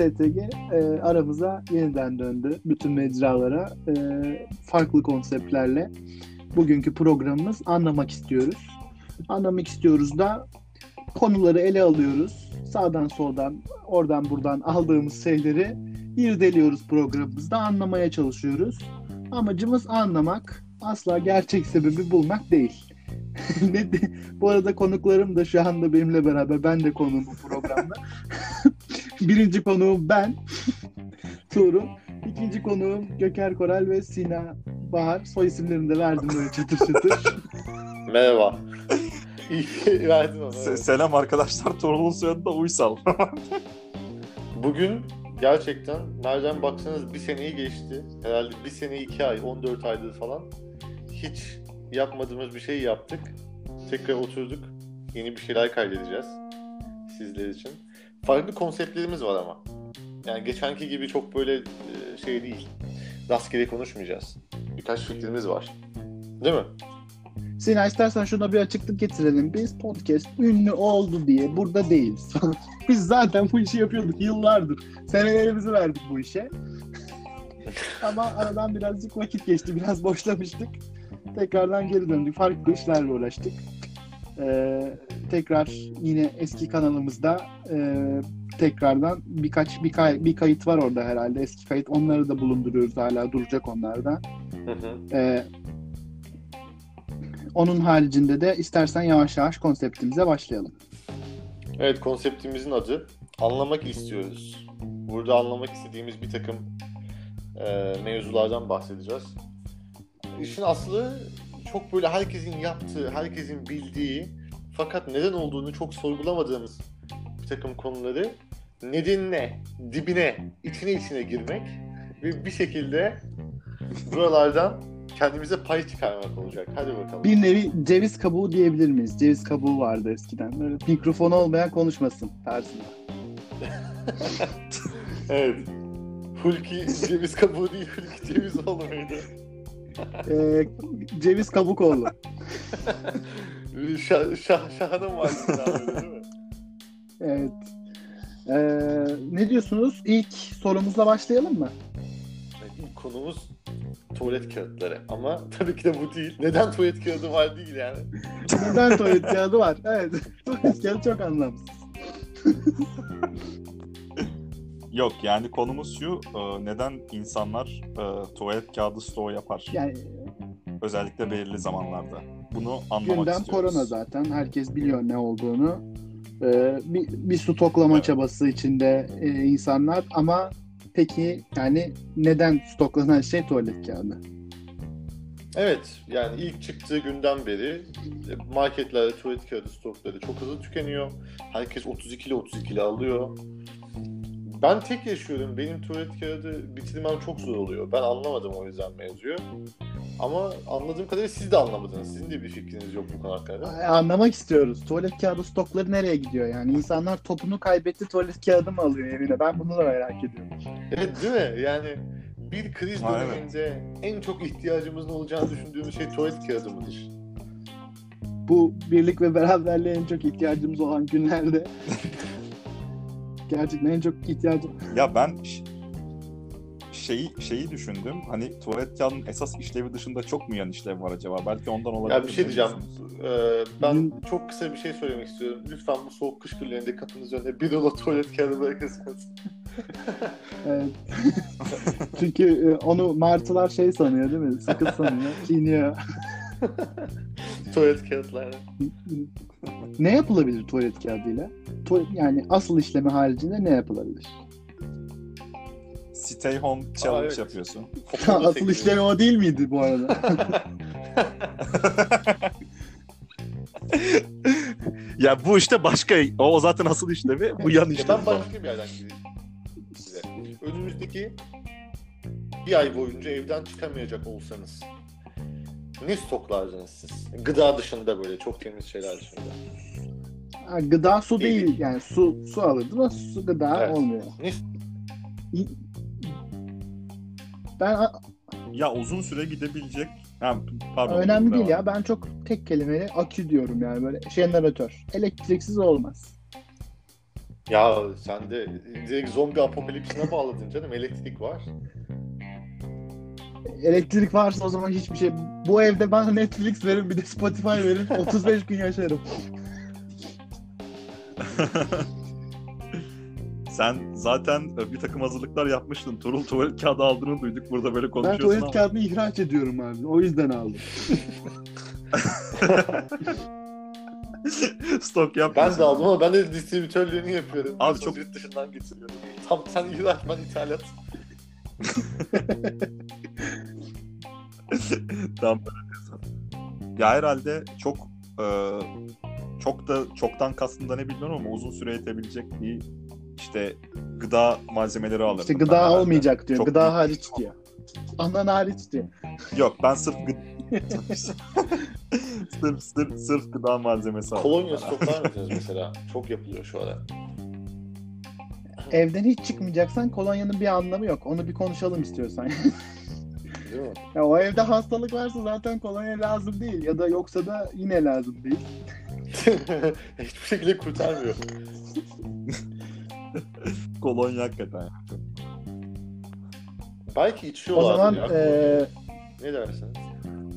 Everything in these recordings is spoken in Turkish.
STG e, aramıza yeniden döndü. Bütün mecralara e, farklı konseptlerle. Bugünkü programımız anlamak istiyoruz. Anlamak istiyoruz da konuları ele alıyoruz. Sağdan soldan, oradan buradan aldığımız şeyleri irdeliyoruz programımızda. Anlamaya çalışıyoruz. Amacımız anlamak. Asla gerçek sebebi bulmak değil. bu arada konuklarım da şu anda benimle beraber. Ben de konuğum bu programda. Birinci konuğum ben. Tuğrul. İkinci konuğum Göker Koral ve Sina Bahar. Soy isimlerini de verdim böyle çıtır çıtır. Merhaba. İyi verdin onu. Se- selam arkadaşlar. Torun'un soyadı da Uysal. Bugün gerçekten nereden baksanız bir seneyi geçti. Herhalde bir sene iki ay, 14 aydır falan. Hiç yapmadığımız bir şey yaptık. Tekrar oturduk. Yeni bir şeyler kaydedeceğiz. Sizler için. Farklı konseptlerimiz var ama. Yani geçenki gibi çok böyle e, şey değil. Rastgele konuşmayacağız. Birkaç fikrimiz var. Değil mi? Sina istersen şuna bir açıklık getirelim. Biz podcast ünlü oldu diye burada değiliz. Biz zaten bu işi yapıyorduk yıllardır. Senelerimizi verdik bu işe. Ama aradan birazcık vakit geçti. Biraz boşlamıştık. Tekrardan geri döndük. Farklı işlerle uğraştık. Ee, tekrar yine eski kanalımızda e, tekrardan birkaç bir, kay- bir kayıt var orada herhalde. Eski kayıt. Onları da bulunduruyoruz hala. Duracak onlarda. Hı hı. Ee, onun haricinde de istersen yavaş yavaş konseptimize başlayalım. Evet konseptimizin adı anlamak istiyoruz. Burada anlamak istediğimiz bir takım e, mevzulardan bahsedeceğiz. İşin aslı çok böyle herkesin yaptığı, herkesin bildiği fakat neden olduğunu çok sorgulamadığımız bir takım konuları nedenine, dibine, içine içine girmek ve bir şekilde buralardan kendimize pay çıkarmak olacak. Hadi bakalım. Bir nevi ceviz kabuğu diyebilir miyiz? Ceviz kabuğu vardı eskiden. Böyle mikrofonu olmayan konuşmasın tarzında. Evet. Hulki ceviz kabuğu değil, Hulki ceviz olmaydı. Ee, ceviz kabuk oldu. Şah, şah, şahanın var değil mi? Evet. Ee, ne diyorsunuz? İlk sorumuzla başlayalım mı? İlk konumuz tuvalet kağıtları. Ama tabii ki de bu değil. Neden tuvalet kağıdı var değil yani. Neden tuvalet kağıdı var? Evet. Tuvalet kağıdı çok anlamsız. Yok yani konumuz şu. e, Neden insanlar e, tuvalet kağıdı stoğu yapar? Yani Özellikle belirli zamanlarda. Bunu anlamak gündem istiyoruz. korona zaten. Herkes biliyor ne olduğunu. Ee, bir, bir su toklama Evet. çabası içinde e, insanlar ama peki yani neden stoklanan şey tuvalet kağıdı? Evet yani ilk çıktığı günden beri marketlerde tuvalet kağıdı stokları çok hızlı tükeniyor. Herkes 32 ile 32 ile alıyor. Ben tek yaşıyorum. Benim tuvalet kağıdı bitirmem çok zor oluyor. Ben anlamadım o yüzden mevzuyu. Ama anladığım kadarıyla siz de anlamadınız. Sizin de bir fikriniz yok bu konu hakkında. Ay, Anlamak istiyoruz. Tuvalet kağıdı stokları nereye gidiyor yani? İnsanlar topunu kaybetti tuvalet kağıdı mı alıyor evine? Ben bunu da merak ediyorum. Evet değil mi? Yani bir kriz döneminde en çok ihtiyacımızın olacağını düşündüğümüz şey tuvalet kağıdı mıdır? Bu birlik ve beraberliğe en çok ihtiyacımız olan günlerde gerçekten en çok ihtiyacım. Ya ben şeyi şeyi düşündüm. Hani tuvalet kağıdının esas işlevi dışında çok mu yan işlev var acaba? Belki ondan olabilir. Ya bir şey diyeceğim. Ee, ben Bizim- çok kısa bir şey söylemek istiyorum. Lütfen bu soğuk kış günlerinde kapınız önünde bir dolu tuvalet kağıdı bırakırsınız. Evet. Çünkü e, onu martılar şey sanıyor değil mi? Sakız sanıyor, çiğniyor. tuvalet kağıtları. ne yapılabilir tuvalet kağıdıyla? Tuvalet, yani asıl işlemi haricinde ne yapılabilir? Stay home challenge evet. yapıyorsun. Asıl işlemi o değil miydi bu arada? ya bu işte başka. O zaten asıl işlevi. Bu yan Ya işlevi. ben başka bir yerden gireyim. Önümüzdeki bir ay boyunca evden çıkamayacak olsanız ne stoklardınız siz? Gıda dışında böyle çok temiz şeyler dışında. Ha, gıda su değil yani su su alırdı ama su gıda Evet. olmuyor. Ne? Ben Ya uzun süre gidebilecek Ha, pardon. Önemli değil devam. ya. Ben çok tek kelimeyle akü diyorum yani böyle jeneratör. Elektriksiz olmaz. Ya sen de direkt zombi apokalipsine bağladın canım. Elektrik var. Elektrik varsa o zaman hiçbir şey. Bu evde bana Netflix verin bir de Spotify verin. 35 gün yaşarım. Sen zaten bir takım hazırlıklar yapmıştın. Turul tuvalet kağıdı aldığını duyduk. Burada böyle Ben konuşuyorsun tuvalet ama. kağıdını ihraç ediyorum abi. O yüzden aldım. Stok Ben yapmıyorsun. de aldım ama ben de distribütörlüğünü yapıyorum. Abi çok yurt dışından getiriyorum. Tam sen ihraç ben ithalat. Tam böyle diyorsun. Ya herhalde çok e, çok da çoktan kastında ne bilmiyorum ama uzun süre yetebilecek bir işte gıda malzemeleri alırdım. İşte ben gıda herhalde. olmayacak diyor. Çok gıda büyük- hariç diyor. Anan hariç diyor. Yok ben sırf gıda sırf, sırf, sırf gıda malzemesi aldım. Kolonya ben. stoklar mısınız mesela? Çok yapılıyor şu ara. Evden hiç çıkmayacaksan kolonyanın bir anlamı yok. Onu bir konuşalım istiyorsan. Ya o evde hastalık varsa zaten kolonya lazım değil. Ya da yoksa da yine lazım değil. Hiçbir şekilde kurtarmıyor. Kolonya hakikaten. Belki O içiyorlar zaman ya. eee Ne dersiniz?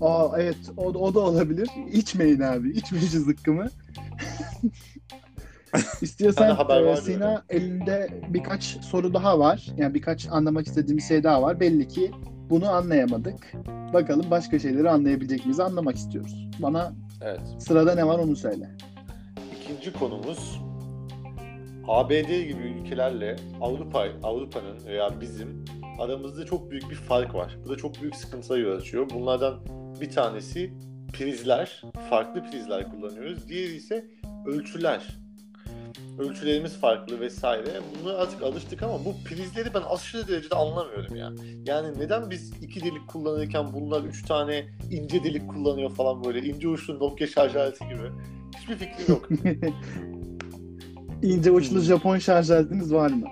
aa, evet o, o da olabilir. İçmeyin abi. İçmeyin şu zıkkımı. İstiyorsan haber var Sina diyorum. elinde birkaç soru daha var. Yani birkaç anlamak istediğim şey daha var. Belli ki bunu anlayamadık. Bakalım başka şeyleri anlayabilecek miyiz? Anlamak istiyoruz. Bana Evet. sırada ne var onu söyle. İkinci konumuz ABD gibi ülkelerle Avrupa Avrupa'nın veya bizim aramızda çok büyük bir fark var. Bu da çok büyük sıkıntılar yol açıyor. Bunlardan bir tanesi prizler. Farklı prizler kullanıyoruz. Diğeri ise ölçüler. Ölçülerimiz farklı vesaire. Bunlara artık alıştık ama bu prizleri ben aşırı derecede anlamıyorum ya. Yani neden biz iki delik kullanırken bunlar üç tane ince delik kullanıyor falan böyle ince uçlu Nokia şarj aleti gibi. Hiçbir fikrim yok. İnce uçlu Japon şarj aletiniz var mı?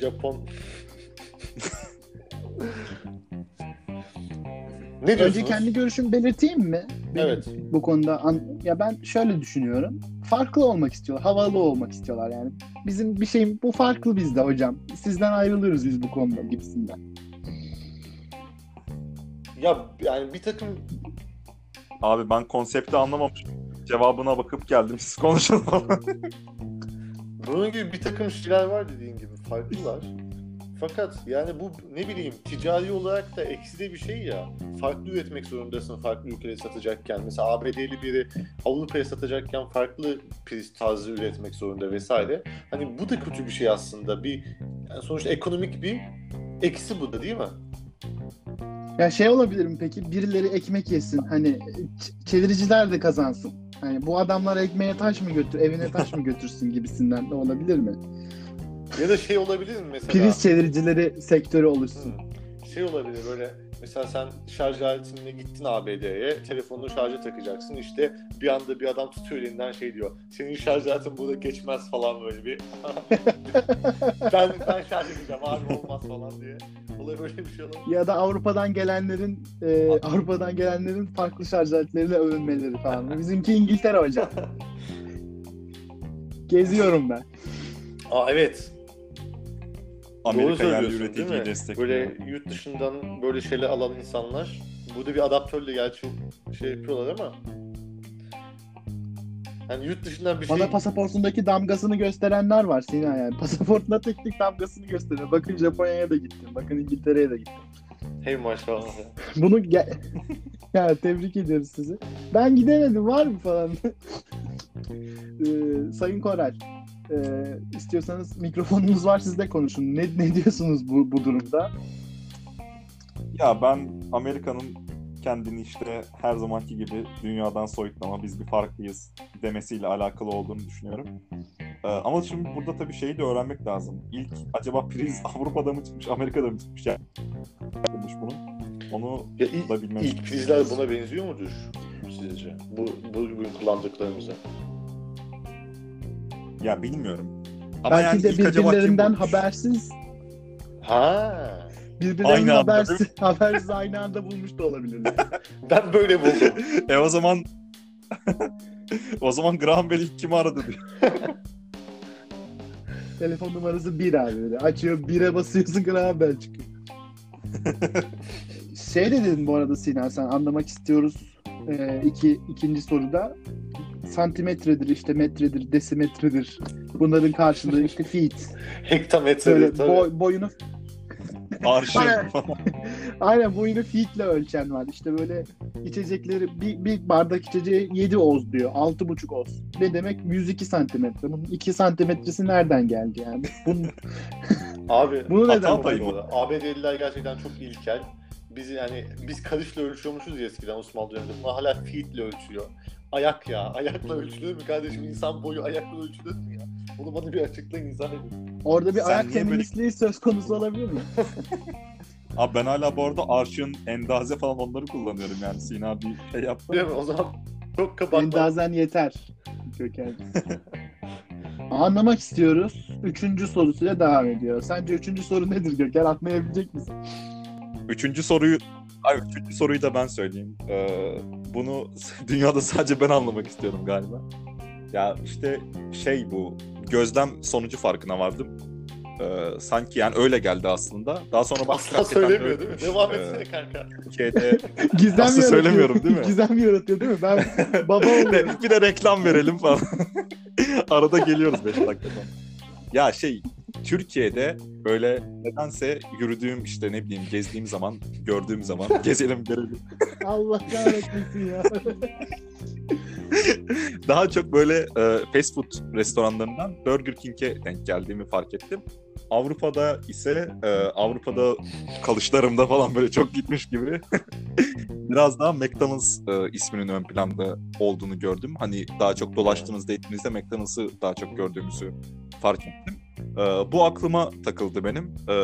Japon. ne diyorsunuz? Önce kendi görüşümü belirteyim mi? Evet. Bu konuda an- ya ben şöyle düşünüyorum. Farklı olmak istiyorlar, havalı olmak istiyorlar yani. Bizim bir şeyim bu farklı bizde hocam. Sizden ayrılıyoruz biz bu konuda gibisinden. Ya yani bir takım Abi ben konsepti anlamamışım. Cevabına bakıp geldim. Siz konuşun. bunun gibi bir takım şeyler var dediğin gibi farklılar. Fakat yani bu ne bileyim ticari olarak da eksi de bir şey ya. Farklı üretmek zorundasın farklı ülkelere satacakken. Mesela ABD'li biri Avrupa'ya satacakken farklı priz tarzı üretmek zorunda vesaire. Hani bu da kötü bir şey aslında. Bir yani sonuçta ekonomik bir eksi bu da değil mi? Ya şey olabilir mi peki? Birileri ekmek yesin. Hani çeviriciler de kazansın. Hani bu adamlar ekmeğe taş mı götür, evine taş mı götürsün gibisinden de olabilir mi? Ya da şey olabilir mi mesela? Priz çeviricileri sektörü oluşsun. Hı. Şey olabilir böyle mesela sen şarj aletinle gittin ABD'ye telefonunu şarja takacaksın işte bir anda bir adam tutuyor elinden şey diyor senin şarj aletin burada geçmez falan böyle bir ben, ben şarj edeceğim abi olmaz falan diye olay böyle bir şey olabilir. Ya da Avrupa'dan gelenlerin e, Avrupa'dan gelenlerin farklı şarj aletleriyle övünmeleri falan. Bizimki İngiltere hocam. Geziyorum ben. Aa evet Amerika yerli üreticiyi mi? destekliyor. böyle yurt dışından böyle şeyler alan insanlar burada bir adaptörle gerçi şey yapıyorlar ama hani yurt dışından bir Bana şey pasaportundaki damgasını gösterenler var Sina yani. Pasaportunda tek tek damgasını gösteriyor. Bakın Japonya'ya da gittim. Bakın İngiltere'ye de gittim. hey maşallah Bunu ge- ya tebrik ediyoruz sizi. Ben gidemedim var mı falan. Ee, Sayın Koray e, istiyorsanız mikrofonunuz var siz de konuşun. Ne, ne diyorsunuz bu, bu durumda? Ya ben Amerika'nın kendini işte her zamanki gibi dünyadan soyutlama, biz bir farklıyız demesiyle alakalı olduğunu düşünüyorum. Ee, ama şimdi burada tabii şeyi de öğrenmek lazım. İlk acaba priz Avrupa'da mı çıkmış, Amerika'da mı çıkmış? Yani bunun. Onu Ya ilk, da bilmem. ilk prizler buna benziyor mudur sizce? Bu bugün kullandıklarımıza. Ya bilmiyorum. Belki yani de birbirlerinden habersiz Ha. Birbirlerini Aynı anda, habersiz, habersiz aynı anda bulmuş da olabilirler. Ben böyle buldum. E o zaman o zaman Graham Bell ilk kimi aradı diyor. Telefon numarası 1 abi böyle. Açıyor 1'e basıyorsun Graham Bell çıkıyor. şey de dedin bu arada Sinan sen anlamak istiyoruz. Ee, iki, ikinci soruda santimetredir işte metredir desimetredir. Bunların karşılığı işte feet. Hektametre Böyle tabii. boy, boyunu Arşın Aynen. aynen boyunu feetle ölçen var. İşte böyle içecekleri bir, bir bardak içeceği 7 oz diyor. 6,5 oz. Ne demek? 102 santimetre. Bunun 2 santimetresi nereden geldi yani? Bunun, Abi bunu Hata payı. ABD'liler gerçekten çok ilkel. Biz yani biz karışla ölçüyormuşuz ya eskiden Osmanlı döneminde. Bunlar hala feetle ölçüyor. Ayak ya. Ayakla ölçülür mü kardeşim? İnsan boyu ayakla ölçülür mü ya? Bunu bana bir açıklayın izah edin. Orada bir Sen ayak niye böyle- feministliği söz konusu olabilir mi? Abi ben hala bu arada Arşın, Endaze falan onları kullanıyorum yani. Sina bir şey yaptı. Değil mi? O zaman çok kapatma. Endazen yeter. Köken. Anlamak istiyoruz. Üçüncü sorusuyla devam ediyor. Sence üçüncü soru nedir Gökhan? Atmayabilecek misin? Üçüncü soruyu Ay, üçüncü soruyu da ben söyleyeyim. Ee, bunu dünyada sadece ben anlamak istiyorum galiba. Ya işte şey bu gözlem sonucu farkına vardım. Ee, sanki yani öyle geldi aslında. Daha sonra bak Asla söylemiyor değil mi? Devam etsene kanka. Türkiye'de Gizem yaratıyor. söylemiyorum değil mi? Gizem yaratıyor değil mi? Ben baba oluyorum. bir de reklam verelim falan. Arada geliyoruz 5 dakika sonra. Ya şey Türkiye'de böyle nedense yürüdüğüm işte ne bileyim gezdiğim zaman gördüğüm zaman gezelim görelim. Allah kahretmesin ya. Daha çok böyle e, fast food restoranlarından Burger King'e denk geldiğimi fark ettim. Avrupa'da ise e, Avrupa'da kalışlarımda falan böyle çok gitmiş gibi biraz daha McDonald's e, isminin ön planda olduğunu gördüm. Hani daha çok dolaştığınızda ettiğinizde McDonald's'ı daha çok gördüğümüzü fark ettim. E, bu aklıma takıldı benim. E,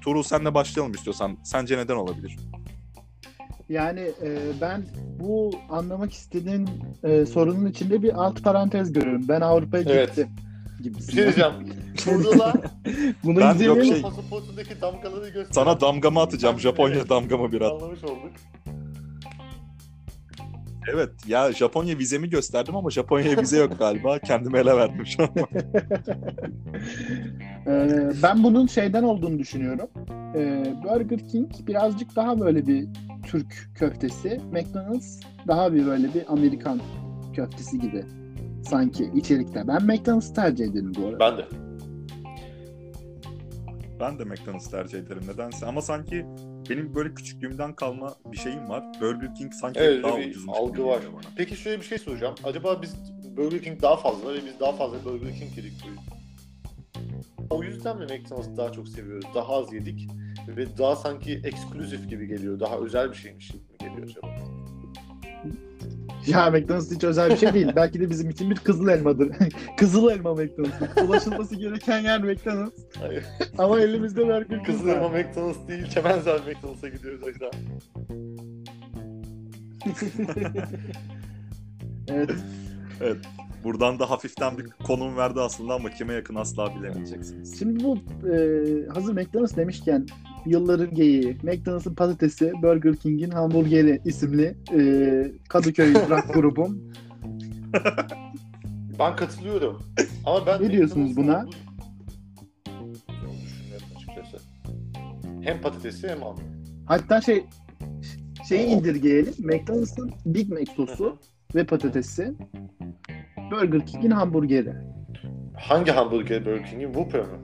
Tuğrul senle başlayalım istiyorsan. Sence neden olabilir? Yani e, ben bu anlamak istediğin e, sorunun içinde bir alt parantez görüyorum. Ben Avrupa'ya Evet. gittim. Bir Gibisinden. şey diyeceğim. Bunu Ben yok şey- pasaportundaki damgaları göster. Sana damgamı atacağım. Japonya damgamı biraz. Anlamış olduk. Evet ya Japonya vizemi gösterdim ama Japonya'ya vize yok galiba. Kendime ele verdim şu an. Ee, ben bunun şeyden olduğunu düşünüyorum. Ee, Burger King birazcık daha böyle bir Türk köftesi. McDonald's daha bir böyle bir Amerikan köftesi gibi sanki içerikte. Ben McDonald's tercih ederim bu arada. Ben de. ben de McDonald's tercih ederim nedense ama sanki benim böyle küçüklüğümden kalma bir şeyim var. Burger King sanki Evet, daha bir ucuzmuş. algı var. bana. Peki şöyle bir şey soracağım. Acaba biz Burger King daha fazla ve biz daha fazla Burger King yedik. O yüzden mi McDonald's'ı daha çok seviyoruz? Daha az yedik ve daha sanki eksklusif gibi geliyor. Daha özel bir şeymiş gibi geliyor acaba? Ya McDonald's hiç özel bir şey değil. Belki de bizim için bir kızıl elmadır. kızıl elma McDonald's. Ulaşılması gereken yer McDonald's. Hayır. Ama elimizde Burger King Kızdırma var. McDonald's değil, Kemenzel McDonald's'a gidiyoruz Ajda. evet. Evet. Buradan da hafiften bir konum verdi aslında ama kime yakın asla bilemeyeceksiniz. Şimdi bu e, hazır McDonald's demişken yılların geyiği McDonald's'ın patatesi Burger King'in hamburgeri isimli e, Kadıköy rock grubum. Ben katılıyorum. Ama ben Ne diyorsunuz buna? bu- Düşünüyorum açıkçası. Hem patatesi hem hamburger. Hatta şey şeyi indirgeyelim. McDonald's'ın Big Mac sosu ve patatesi Burger King'in hamburgeri. Hangi hamburger Burger King'in? Whopper mı?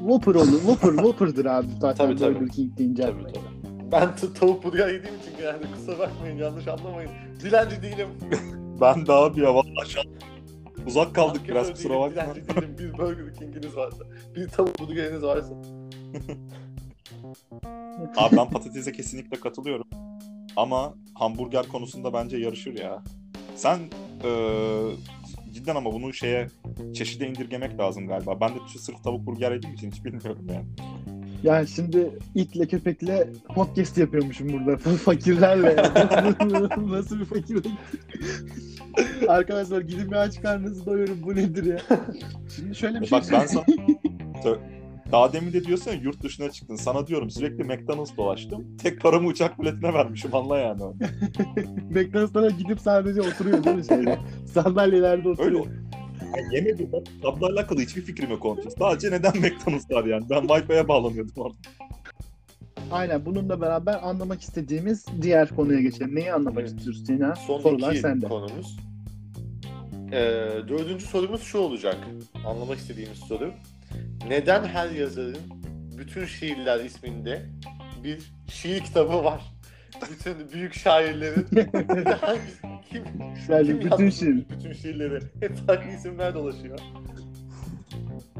Whopper olur. Whopper, Whopper'dır abi zaten Tabii, tabii. Burger King deyince. Tabii tabii. Ben t- tavuk burger yediğim için genelde kusura bakmayın yanlış anlamayın. Dilenci değilim. Ben daha bir hava aşağı uzak kaldık biraz kusura bakma. Dilenci değilim. Bir Burger King'iniz varsa. Bir tavuk burgeriniz varsa. Abi ben patatese kesinlikle katılıyorum. Ama hamburger konusunda bence yarışır ya. Sen eee, cidden ama bunu şeye çeşide indirgemek lazım galiba. Ben de sırf tavuk burger yediğim için hiç bilmiyorum yani. Yani şimdi itle köpekle podcast yapıyormuşum burada. Fakirlerle. Nasıl bir fakirlik? Arkadaşlar gidin bir aç karnınızı doyurun. Bu nedir ya? Şimdi şöyle bir şey Bak ben sana Daha demin de diyorsun ya yurt dışına çıktın. Sana diyorum sürekli McDonald's dolaştım. Tek paramı uçak biletine vermişim anla yani. McDonald's'a gidip sadece oturuyor değil mi şeyde? Sandalyelerde Öyle oturuyor. yani yemedim. Kitapla alakalı hiçbir fikrim yok onun için. Sadece neden McDonald's var yani. Ben Wi-Fi'ye bağlanıyordum orada. Aynen bununla beraber anlamak istediğimiz diğer konuya geçelim. Neyi anlamak Evet. istiyoruz Sina? Son Sorular iki sende. konumuz. Ee, dördüncü sorumuz şu olacak. Anlamak istediğimiz soru. Neden her yazarın bütün şiirler isminde bir şiir kitabı var? Bütün büyük şairlerin hangisi, kim, Yani kim bütün şiir. bütün şiirleri? Hep farklı isimler dolaşıyor.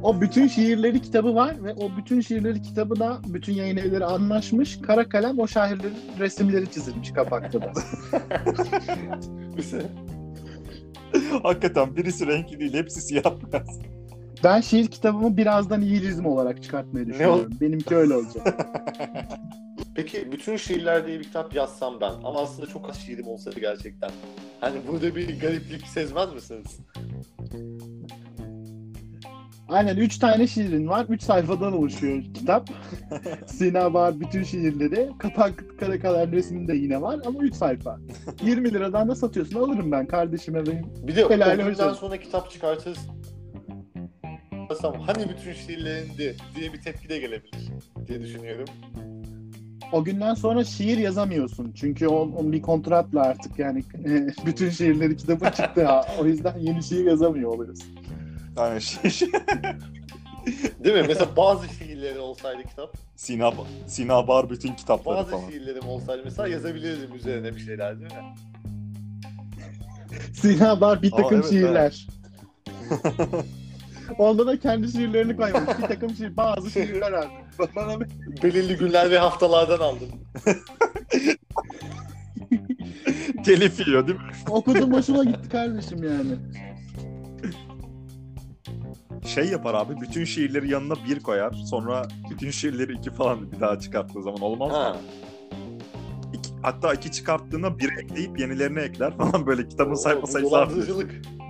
O bütün şiirleri kitabı var ve o bütün şiirleri kitabına bütün yayın evleri anlaşmış. Kara kalem o şairlerin resimleri çizilmiş kapakta da. Hakikaten birisi renkli değil. Hepsi siyah beyaz. Ben şiir kitabımı birazdan İngilizm olarak çıkartmayı düşünüyorum. Benimki öyle olacak. Peki bütün şiirler diye bir kitap yazsam ben ama aslında çok az şiirim olsaydı gerçekten. Hani burada bir gariplik sezmez misiniz? Aynen 3 tane şiirin var. 3 sayfadan oluşuyor kitap. Sina Bahar bütün şiirleri. Kapak kara kalem resminde yine var ama 3 sayfa. 20 liradan da satıyorsun. Alırım ben kardeşime benim. Bir de Helal o günden olsun. sonra kitap çıkartırız. Hani bütün şiirlerindi diye bir tepki de gelebilir diye düşünüyorum. O günden sonra şiir yazamıyorsun. Çünkü o, o bir kontratla artık yani e, bütün şiirleri kitabı çıktı. ha. O yüzden yeni şiir yazamıyor oluyorsun. Yani şey, şey. Değil mi? Mesela bazı şiirleri olsaydı kitap, Sina, Sina Bar bütün kitapları bazı falan. şiirlerim olsaydı mesela yazabilirdim üzerine bir şeyler değil mi? Sina Bahar bir Aa, takım evet, şiirler. Onda da kendi şiirlerini koymuş. Bir takım şiir, bazı şiirler abi. Bana bir Belirli günler ve haftalardan aldım. Telif yiyor değil mi? okudum hoşuma gitti kardeşim yani. Şey yapar abi bütün şiirleri yanına bir koyar. Sonra bütün şiirleri iki falan bir daha çıkarttığı zaman olmaz mı? İki- hatta iki çıkarttığında bir ekleyip yenilerini ekler falan böyle kitabın sayfa sayısı artıyor.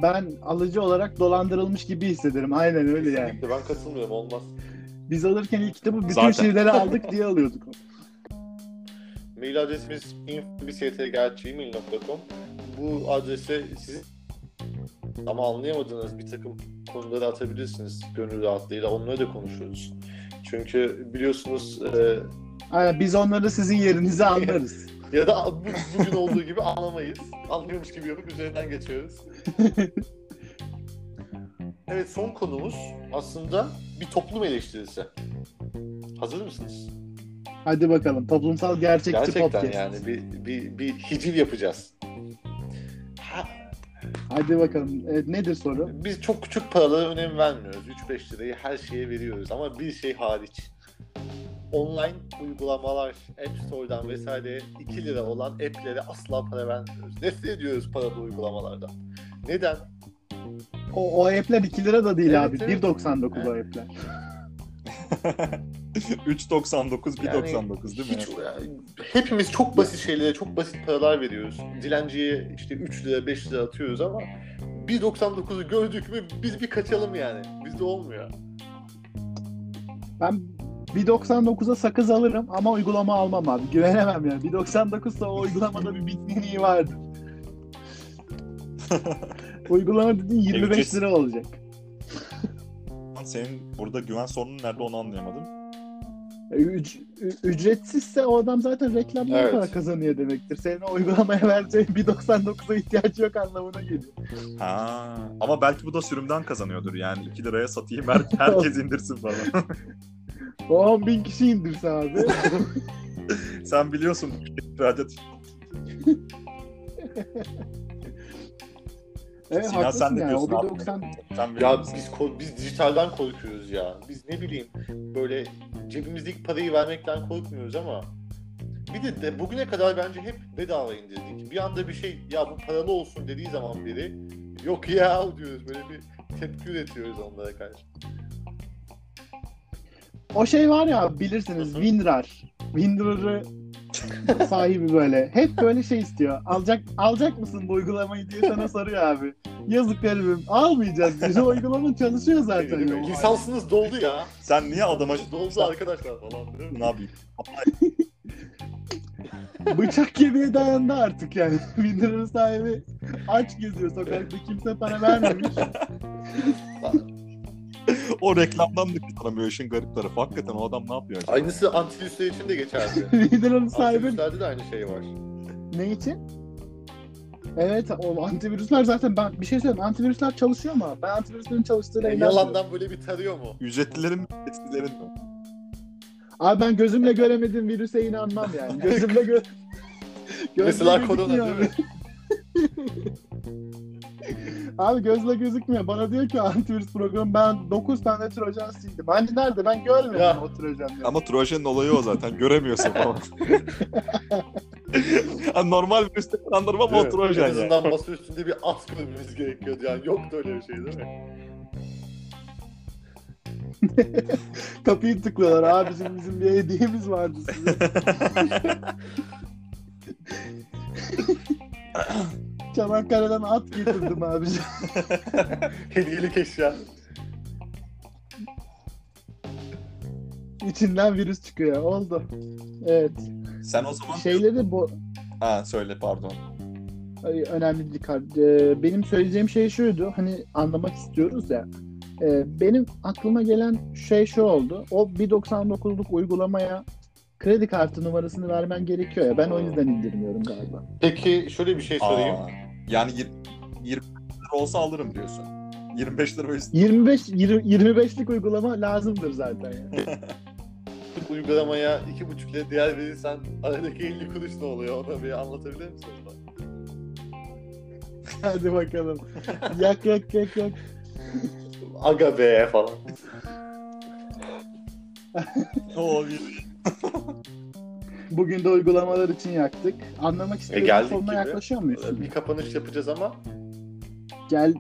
Ben alıcı olarak dolandırılmış gibi hissederim. Aynen öyle yani. Kesinlikle ben katılmıyorum olmaz. Biz alırken ilk kitabı bütün Zaten. şiirleri aldık diye alıyorduk. Mail adresimiz info.gmail.com Bu adrese sizin ama anlayamadığınız bir takım konuları atabilirsiniz gönül rahatlığıyla. Onları da konuşuruz. Çünkü biliyorsunuz e, Aynen biz onları sizin yerinize anlarız. ya da bu- bugün olduğu gibi anlamayız. Anlıyormuş gibi yapıp üzerinden geçiyoruz. Evet son konumuz aslında bir toplum eleştirisi. Hazır mısınız? Hadi bakalım. Toplumsal gerçekçi Gerçekten podcast. yani bir, bir, bir hiciv yapacağız. Ha, Hadi bakalım. Evet, nedir soru? Biz çok küçük paralara önem vermiyoruz. 3-5 lirayı her şeye veriyoruz ama bir şey hariç. Online uygulamalar, App Store'dan vesaire 2 lira olan app'lere asla para vermiyoruz. Nefret ediyoruz paralı uygulamalardan. Neden? O, o app'ler 2 lira da değil Evet, abi. evet. 1.99 o app'ler. 3.99 1.99 Yani değil mi? hiç, yani hepimiz çok basit şeylere çok basit paralar veriyoruz. Dilenciye işte 3 lira 5 lira atıyoruz ama 1.99'u gördük mü biz bir kaçalım yani. Bizde olmuyor. Ben 1.99'a sakız alırım ama uygulama almam abi. Güvenemem yani. 1.99 ise o uygulamada bir bitkinliği vardır. uygulama dediğin 25 Ücretsiz. lira olacak. Senin burada güven sorunun nerede onu anlayamadım. E, üc- ücretsizse o adam zaten reklamdan Evet. para kazanıyor demektir. Senin o uygulamaya vereceğin 1.99'a ihtiyacı yok anlamına geliyor. Ha. Ama belki bu da sürümden kazanıyordur. Yani 2 liraya satayım her, herkes indirsin falan. O 10 bin kişi indirse abi. Sen biliyorsun ihracat evet Sinan, sen ne yani. Diyorsun abi? 1.90 sen Ya biz ko- biz dijitalden korkuyoruz ya. Biz ne bileyim böyle cebimizdeki parayı vermekten korkmuyoruz ama bir de, de bugüne kadar bence hep bedava indirdik. Bir anda bir şey ya bu paralı olsun dediği zaman biri yok ya diyoruz böyle bir tepki üretiyoruz onlara karşı. O şey var ya bilirsiniz. WinRAR. WinRAR'ı sahibi böyle. Hep böyle şey istiyor. Alacak alacak mısın bu uygulamayı diye sana soruyor abi. Yazık garibim. Almayacağız. Bizim uygulama çalışıyor zaten. Lisansınız doldu ya. Sen niye adama Doldu arkadaşlar falan. mi? ne yapayım? Bıçak kemiğe dayandı artık yani. Windows sahibi aç geziyor sokakta. Kimse para vermemiş. o reklamdan da kurtaramıyor işin garip tarafı. Hakikaten o adam ne yapıyor? acaba? Aynısı antivirüsler için de geçerli. Windows sahibi Antivirüslerde de aynı şey var. ne için? Evet o antivirüsler zaten ben bir şey söyleyeyim antivirüsler çalışıyor mu? Ben antivirüslerin çalıştığına Yani inanmıyorum. yalandan böyle bir tarıyor mu? Ücretlilerin mi? Eskilerin mi? Abi ben gözümle göremediğim virüse inanmam yani. Gözümle gö Mesela korona değil mi? Abi gözle gözükmüyor. Bana diyor ki antivirüs programı ben 9 tane trojan sildim. Hani nerede? Ben görmedim Ya. o trojanları. Ama Trojan'ın olayı o zaten. Göremiyorsun falan. yani normal virüste kandırma ama o Trojan en yani. azından masa üstünde bir at görmemiz gerekiyordu yani. Yoktu öyle bir şey değil mi? Kapıyı tıklıyorlar. Abicim bizim bir hediyemiz vardı size. Çanakkale'den at getirdim abicim. Hediyelik eşya. İçinden virüs çıkıyor. Oldu. Evet. Sen o zaman... Şeyleri bu Ha söyle pardon. Ay, önemli değil. kar- Ee, Benim söyleyeceğim şey şuydu. Hani anlamak istiyoruz ya. Ee, Benim aklıma gelen şey şu oldu. O 1.99'luk uygulamaya kredi kartı numarasını vermen gerekiyor ya. Ben o yüzden indirmiyorum galiba. Peki şöyle bir şey sorayım. Aa, yani yir- 20 lira olsa alırım diyorsun. 25 lira üstü. 25 20 25'lik uygulama lazımdır zaten ya. Bu uygulamaya 2,5 lira değer verirsen aradaki 50 kuruş ne oluyor? Onu bir anlatabilir misin? Hadi bakalım. yak yak yak yak. Aga be falan. O bir- Bugün de uygulamalar için yaktık. Anlamak istiyorum. geldik sonuna gibi. yaklaşıyor muyuz? Bir kapanış yapacağız ama Gel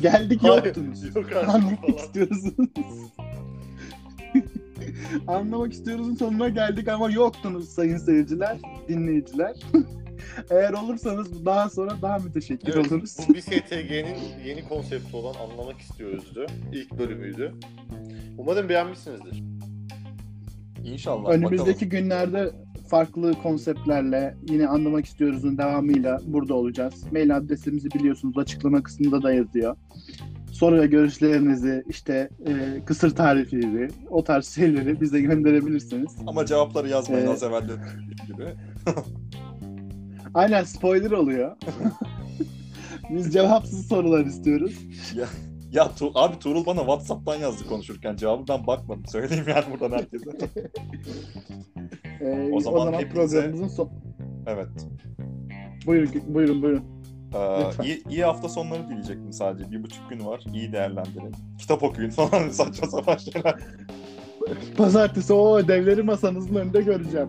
geldik yoktunuz. Yok artık Anlamak falan. istiyoruz. Anlamak istiyoruz'un sonuna geldik ama yoktunuz sayın seyirciler, dinleyiciler. Eğer olursanız daha sonra daha müteşekkir Evet, oluruz. bu BSTG'nin yeni konsepti olan Anlamak İstiyoruz'du. İlk bölümüydü. Umarım beğenmişsinizdir. İnşallah. Önümüzdeki günlerde farklı konseptlerle yine anlamak istiyoruz'un devamıyla burada olacağız. Mail adresimizi biliyorsunuz açıklama kısmında da yazıyor. Soru ve görüşlerinizi işte e, kısır tarifleri o tarz şeyleri bize gönderebilirsiniz. Bakalım. Ama cevapları yazmayın Ee, az evvel gibi. Aynen spoiler oluyor. Biz cevapsız sorular istiyoruz. Ya Tu- abi Tuğrul bana Whatsapp'tan yazdı konuşurken. Cevabı ben bakmadım. Söyleyeyim yani buradan herkese. Ee, O o zaman zaman, hepinize- programımızın son... evet. Buyurun, buyurun, buyurun. Ee, Lütfen. iyi, iyi hafta sonları diyecektim sadece. Bir buçuk gün var. İyi değerlendirin. Kitap okuyun falan saçma sapan şeyler. Pazartesi o ödevleri masanızın önünde göreceğim.